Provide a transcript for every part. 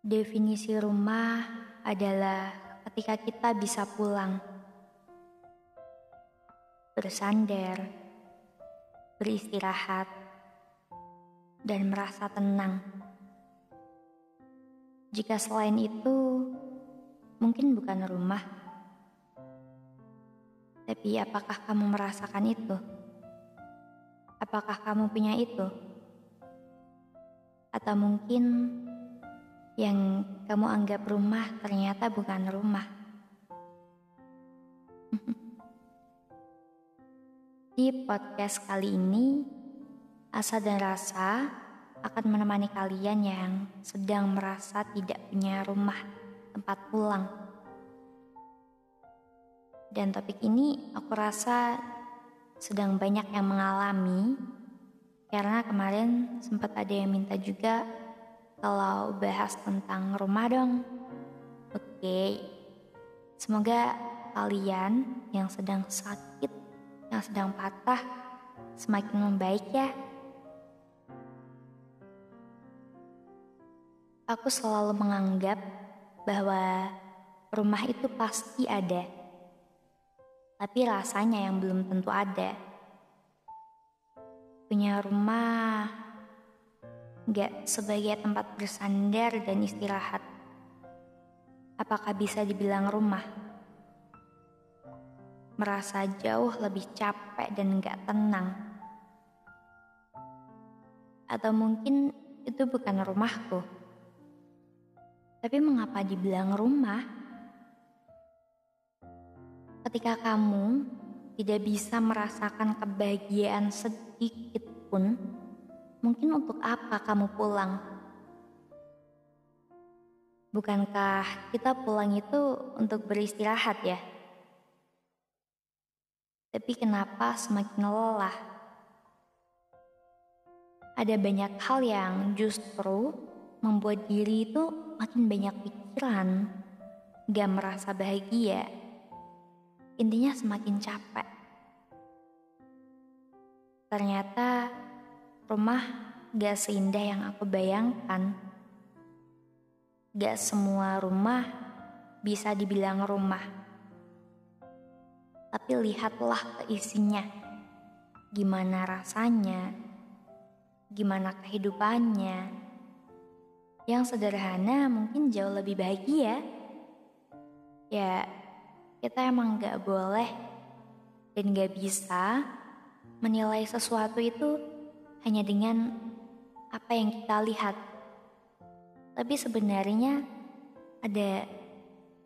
Definisi rumah adalah ketika kita bisa pulang, bersandar, beristirahat, dan merasa tenang. Jika selain itu, mungkin bukan rumah. Tapi apakah kamu merasakan itu? Apakah kamu punya itu? Atau mungkin yang kamu anggap rumah ternyata bukan rumah. Di podcast kali ini, Asa dan Rasa akan menemani kalian yang sedang merasa tidak punya rumah tempat pulang. Dan topik ini aku rasa sedang banyak yang mengalami karena kemarin sempat ada yang minta juga kalau bahas tentang rumah dong. Oke, semoga kalian yang sedang sakit, yang sedang patah, semakin membaik ya. Aku selalu menganggap bahwa rumah itu pasti ada, tapi rasanya yang belum tentu ada punya rumah gak sebagai tempat bersandar dan istirahat. Apakah bisa dibilang rumah? Merasa jauh lebih capek dan gak tenang. Atau mungkin itu bukan rumahku. Tapi mengapa dibilang rumah? Ketika kamu tidak bisa merasakan kebahagiaan sedikit pun, mungkin untuk apa kamu pulang? Bukankah kita pulang itu untuk beristirahat ya? Tapi kenapa semakin lelah? Ada banyak hal yang justru membuat diri itu makin banyak pikiran, gak merasa bahagia intinya semakin capek. Ternyata rumah gak seindah yang aku bayangkan. Gak semua rumah bisa dibilang rumah. Tapi lihatlah ke isinya. Gimana rasanya? Gimana kehidupannya? Yang sederhana mungkin jauh lebih bahagia. Ya, kita emang gak boleh dan gak bisa menilai sesuatu itu hanya dengan apa yang kita lihat. Tapi sebenarnya ada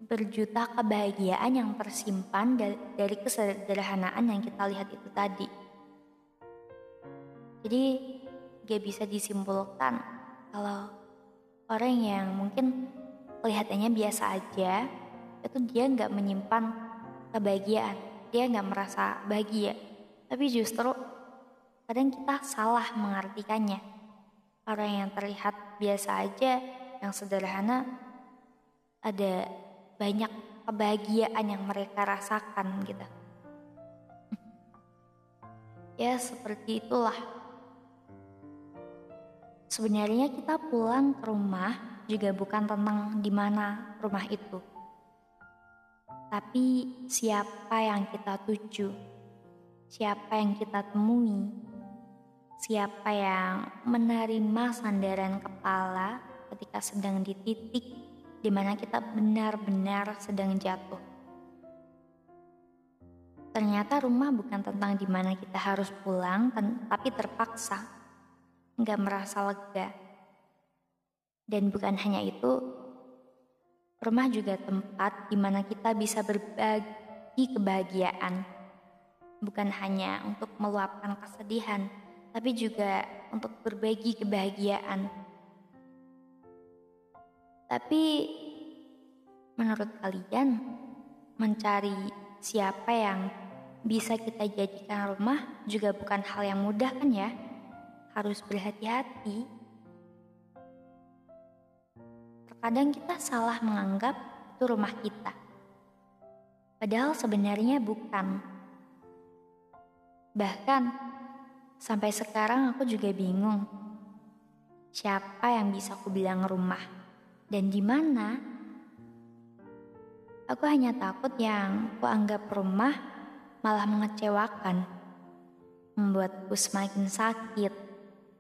berjuta kebahagiaan yang tersimpan dari kesederhanaan yang kita lihat itu tadi. Jadi gak bisa disimpulkan kalau orang yang mungkin kelihatannya biasa aja itu dia nggak menyimpan kebahagiaan dia nggak merasa bahagia tapi justru kadang kita salah mengartikannya. Orang yang terlihat biasa aja yang sederhana ada banyak kebahagiaan yang mereka rasakan gitu. Ya seperti itulah. Sebenarnya kita pulang ke rumah juga bukan tentang di mana rumah itu. Tapi siapa yang kita tuju, siapa yang kita temui, siapa yang menerima sandaran kepala ketika sedang di titik di mana kita benar-benar sedang jatuh. Ternyata rumah bukan tentang di mana kita harus pulang, tapi terpaksa, nggak merasa lega. Dan bukan hanya itu, Rumah juga tempat di mana kita bisa berbagi kebahagiaan, bukan hanya untuk meluapkan kesedihan, tapi juga untuk berbagi kebahagiaan. Tapi, menurut kalian, mencari siapa yang bisa kita jadikan rumah juga bukan hal yang mudah, kan ya? Harus berhati-hati. Kadang kita salah menganggap itu rumah kita. Padahal sebenarnya bukan. Bahkan sampai sekarang aku juga bingung. Siapa yang bisa aku bilang rumah dan di mana. Aku hanya takut yang kuanggap rumah malah mengecewakan, membuatku semakin sakit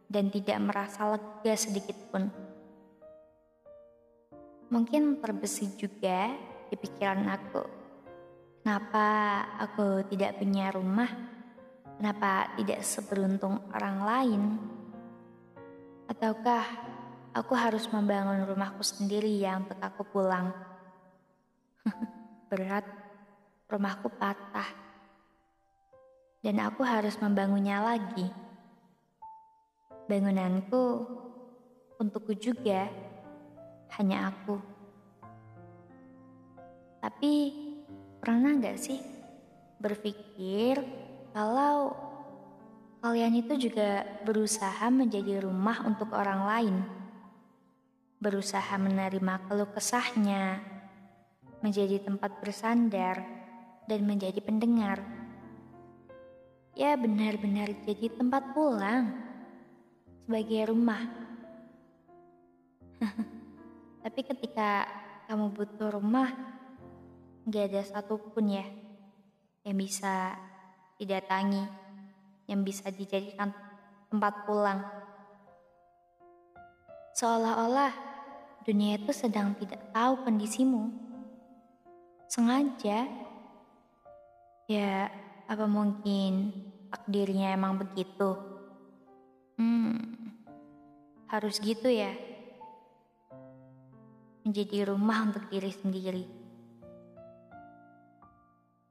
dan tidak merasa lega sedikit pun. Mungkin terbesit juga di pikiran aku. Kenapa aku tidak punya rumah? Kenapa tidak seberuntung orang lain? Ataukah aku harus membangun rumahku sendiri yang untuk aku pulang? Berat, rumahku patah. Dan aku harus membangunnya lagi. Bangunanku untukku juga, hanya aku. Tapi pernah gak sih berpikir kalau kalian itu juga berusaha menjadi rumah untuk orang lain? Berusaha menerima keluh kesahnya, menjadi tempat bersandar, dan menjadi pendengar. Ya benar-benar jadi tempat pulang sebagai rumah. Tapi ketika kamu butuh rumah, gak ada satupun ya yang bisa didatangi, yang bisa dijadikan tempat pulang. Seolah-olah dunia itu sedang tidak tahu kondisimu. Sengaja, ya apa mungkin takdirnya emang begitu? Hmm, harus gitu ya. Menjadi rumah untuk diri sendiri.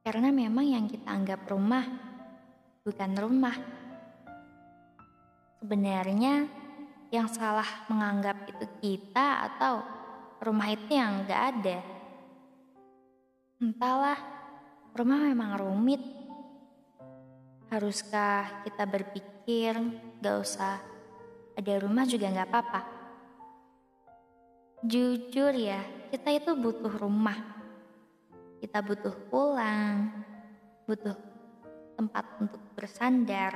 Karena memang yang kita anggap rumah bukan rumah. Sebenarnya yang salah menganggap itu kita atau rumah itu yang gak ada. Entahlah, rumah memang rumit. Haruskah kita berpikir gak usah ada rumah juga gak apa-apa? Jujur ya, kita itu butuh rumah. Kita butuh pulang, butuh tempat untuk bersandar.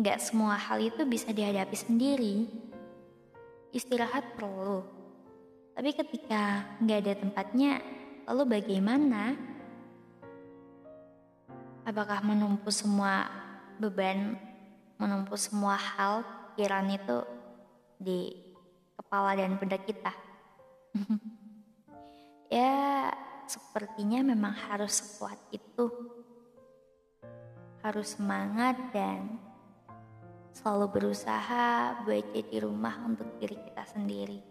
Gak semua hal itu bisa dihadapi sendiri. Istirahat perlu. Tapi ketika gak ada tempatnya, lalu bagaimana? Apakah menumpu semua beban, menumpu semua hal pikiran itu di kepala dan pundak kita? ya, sepertinya memang harus sekuat itu. Harus semangat dan selalu berusaha buat jadi rumah untuk diri kita sendiri.